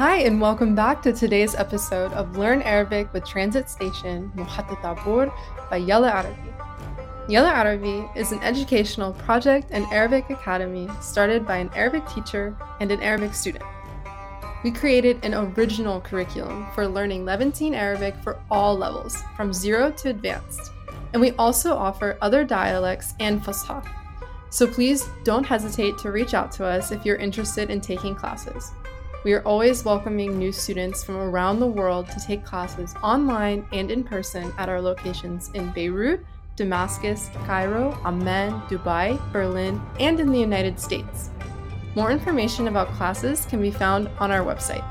Hi, and welcome back to today's episode of Learn Arabic with Transit Station Muhatta Tabur by Yalla Arabi. Yalla Arabi is an educational project and Arabic academy started by an Arabic teacher and an Arabic student. We created an original curriculum for learning Levantine Arabic for all levels, from zero to advanced. And we also offer other dialects and Fusha. So please don't hesitate to reach out to us if you're interested in taking classes. We are always welcoming new students from around the world to take classes online and in person at our locations in Beirut, Damascus, Cairo, Amman, Dubai, Berlin, and in the United States. More information about classes can be found on our website.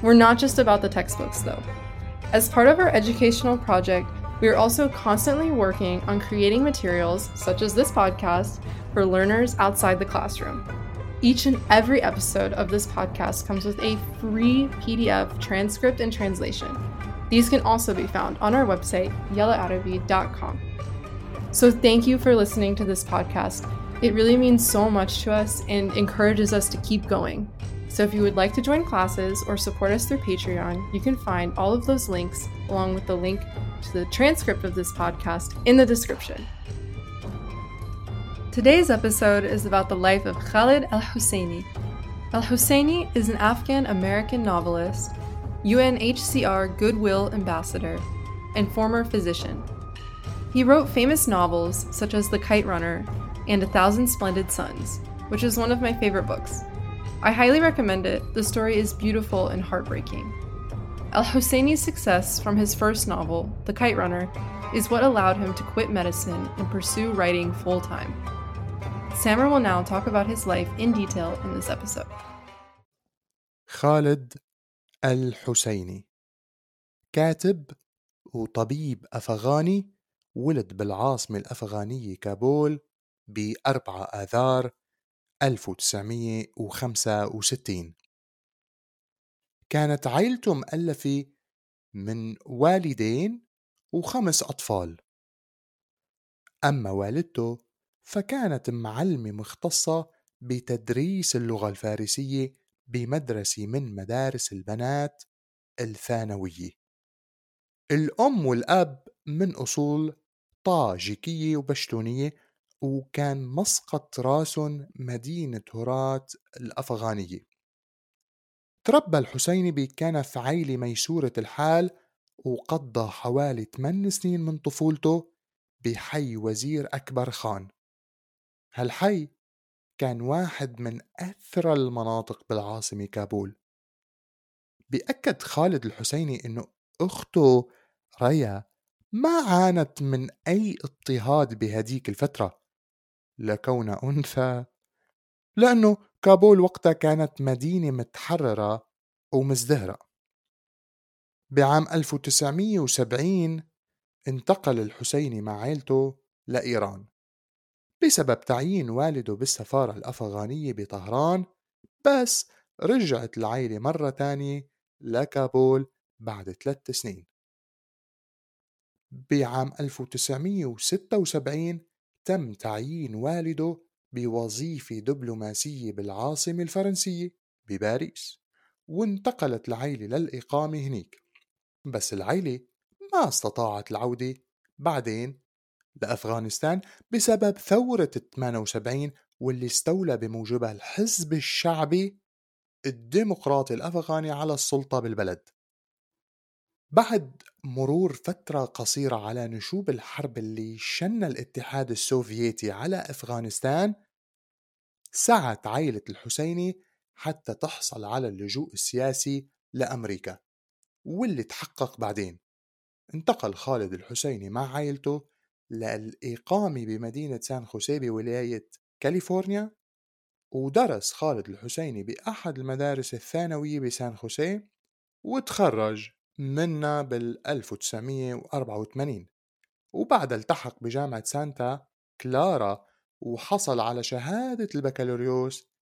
We're not just about the textbooks, though. As part of our educational project, we are also constantly working on creating materials, such as this podcast, for learners outside the classroom. Each and every episode of this podcast comes with a free PDF transcript and translation. These can also be found on our website, yellaarabi.com. So, thank you for listening to this podcast it really means so much to us and encourages us to keep going. So if you would like to join classes or support us through Patreon, you can find all of those links along with the link to the transcript of this podcast in the description. Today's episode is about the life of Khalid Al Husseini. Al Husseini is an Afghan American novelist, UNHCR Goodwill Ambassador, and former physician. He wrote famous novels such as The Kite Runner and A Thousand Splendid Suns, which is one of my favorite books. I highly recommend it. The story is beautiful and heartbreaking. Al Husseini's success from his first novel, The Kite Runner, is what allowed him to quit medicine and pursue writing full time. Samer will now talk about his life in detail in this episode. خالد الحسيني كاتب وطبيب أفغاني ولد بالعاصمة الأفغانية كابول بأربعة آذار 1965 كانت عائلته مؤلفة من والدين وخمس أطفال أما والدته فكانت معلمة مختصة بتدريس اللغة الفارسية بمدرسة من مدارس البنات الثانوية. الأم والأب من أصول طاجيكية وبشتونية وكان مسقط راسن مدينة هرات الأفغانية. تربى الحسيني بكنف عيلة ميسورة الحال وقضى حوالي 8 سنين من طفولته بحي وزير أكبر خان. هالحي كان واحد من أثرى المناطق بالعاصمة كابول. بأكد خالد الحسيني أنه أخته ريا ما عانت من أي اضطهاد بهديك الفترة لكون أنثى لأنه كابول وقتها كانت مدينة متحررة ومزدهرة. بعام 1970 انتقل الحسيني مع عائلته لإيران. بسبب تعيين والده بالسفارة الأفغانية بطهران بس رجعت العائلة مرة تانية لكابول بعد ثلاث سنين. بعام 1976 تم تعيين والده بوظيفة دبلوماسية بالعاصمة الفرنسية بباريس وانتقلت العيلة للإقامة هنيك. بس العيلة ما استطاعت العودة بعدين لأفغانستان بسبب ثورة 78 واللي استولى بموجبها الحزب الشعبي الديمقراطي الأفغاني على السلطة بالبلد. بعد مرور فترة قصيرة على نشوب الحرب اللي شن الاتحاد السوفيتي على أفغانستان سعت عائلة الحسيني حتى تحصل على اللجوء السياسي لأمريكا واللي تحقق بعدين. انتقل خالد الحسيني مع عائلته للإقامة بمدينة سان خوسيه بولاية كاليفورنيا ودرس خالد الحسيني بأحد المدارس الثانوية بسان خوسيه وتخرج منا بال 1984 وبعدها التحق بجامعة سانتا كلارا وحصل على شهادة البكالوريوس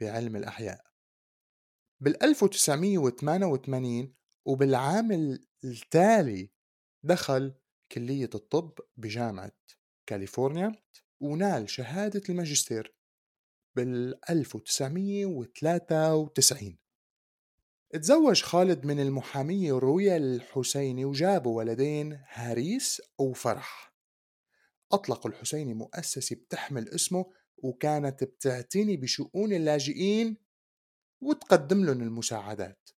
بعلم الأحياء. بال 1988 وبالعام التالي دخل كلية الطب بجامعة كاليفورنيا ونال شهادة الماجستير بال 1993 تزوج خالد من المحامية رويا الحسيني وجابوا ولدين هاريس وفرح. أطلقوا الحسيني مؤسسة بتحمل اسمه وكانت بتعتني بشؤون اللاجئين وتقدم لهم المساعدات.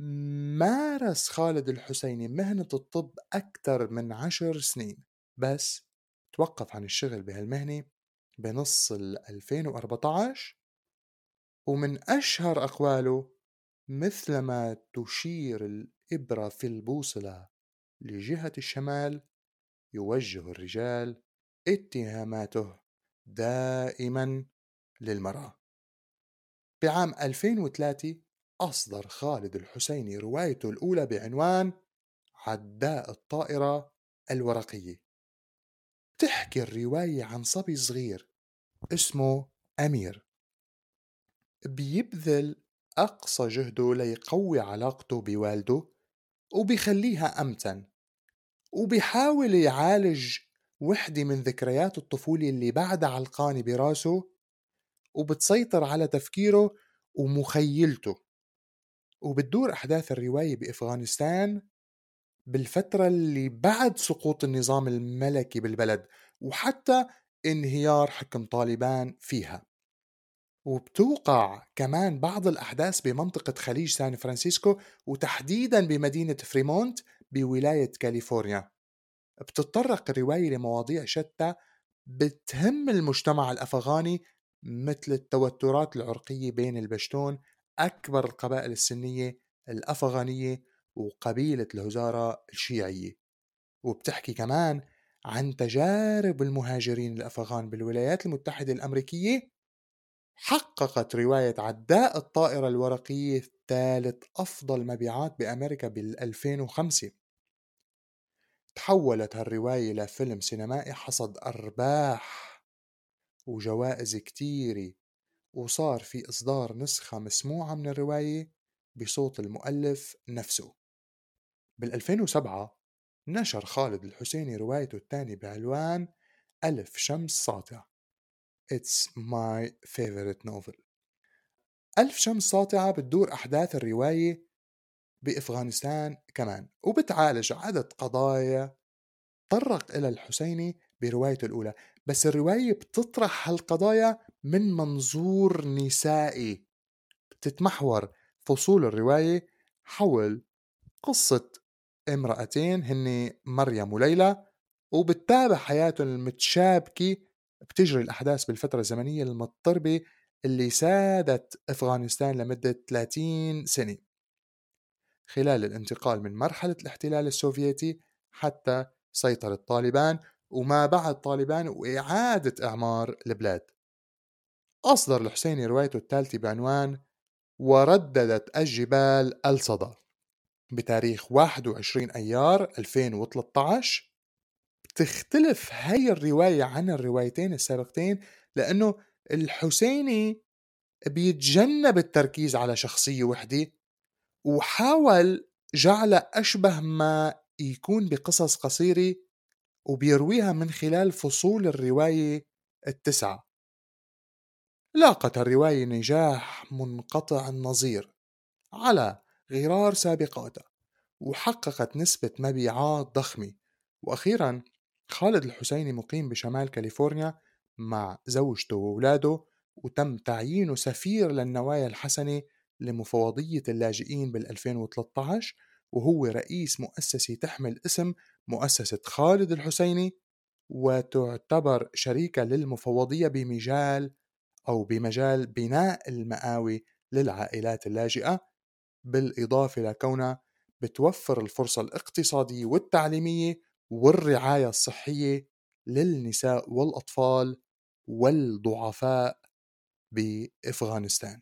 مارس خالد الحسيني مهنة الطب أكثر من عشر سنين بس توقف عن الشغل بهالمهنة بنص ال 2014 ومن أشهر أقواله مثلما تشير الإبرة في البوصلة لجهة الشمال يوجه الرجال اتهاماته دائما للمرأة. بعام 2003 أصدر خالد الحسيني روايته الأولى بعنوان عداء الطائرة الورقية. تحكي الرواية عن صبي صغير اسمه أمير. بيبذل أقصى جهده ليقوي علاقته بوالده وبيخليها أمتن وبيحاول يعالج وحدة من ذكريات الطفولة اللي بعدها علقانة براسه وبتسيطر على تفكيره ومخيلته. وبتدور أحداث الرواية بأفغانستان بالفترة اللي بعد سقوط النظام الملكي بالبلد وحتى انهيار حكم طالبان فيها. وبتوقع كمان بعض الأحداث بمنطقة خليج سان فرانسيسكو وتحديدا بمدينة فريمونت بولاية كاليفورنيا. بتتطرق الرواية لمواضيع شتى بتهم المجتمع الأفغاني مثل التوترات العرقية بين البشتون أكبر القبائل السنية الأفغانية وقبيلة الهزارة الشيعية. وبتحكي كمان عن تجارب المهاجرين الأفغان بالولايات المتحدة الأمريكية. حققت رواية عداء الطائرة الورقية ثالث أفضل مبيعات بأمريكا بال 2005 تحولت هالرواية لفيلم سينمائي حصد أرباح وجوائز كتيرة وصار في إصدار نسخة مسموعة من الرواية بصوت المؤلف نفسه. بال 2007 نشر خالد الحسيني روايته الثانية بعنوان ألف شمس ساطع. It's my favorite novel. ألف شمس ساطعة بتدور أحداث الرواية بأفغانستان كمان وبتعالج عدد قضايا طرق إلى الحسيني بروايته الأولى. بس الرواية بتطرح هالقضايا من منظور نسائي. بتتمحور فصول الرواية حول قصة امرأتين هن مريم وليلى وبتتابع حياتهم المتشابكة بتجري الأحداث بالفترة الزمنية المضطربة اللي سادت أفغانستان لمدة 30 سنة. خلال الانتقال من مرحلة الاحتلال السوفيتي حتى سيطرة طالبان وما بعد طالبان وإعادة إعمار البلاد. أصدر الحسيني روايته الثالثة بعنوان ورددت الجبال الصدى بتاريخ 21 أيار 2013 بتختلف هاي الرواية عن الروايتين السابقتين لأنه الحسيني بيتجنب التركيز على شخصية وحدة وحاول جعلها أشبه ما يكون بقصص قصيرة وبيرويها من خلال فصول الرواية التسعة. لاقت الرواية نجاح منقطع النظير على غرار سابقاتها وحققت نسبة مبيعات ضخمة. وأخيرا خالد الحسيني مقيم بشمال كاليفورنيا مع زوجته وأولاده وتم تعيينه سفير للنوايا الحسنة لمفوضية اللاجئين بال 2013 وهو رئيس مؤسسة تحمل اسم مؤسسة خالد الحسيني وتعتبر شريكة للمفوضية بمجال أو بمجال بناء المآوي للعائلات اللاجئة بالإضافة لكونها بتوفر الفرصة الاقتصادية والتعليمية والرعاية الصحية للنساء والأطفال والضعفاء بأفغانستان.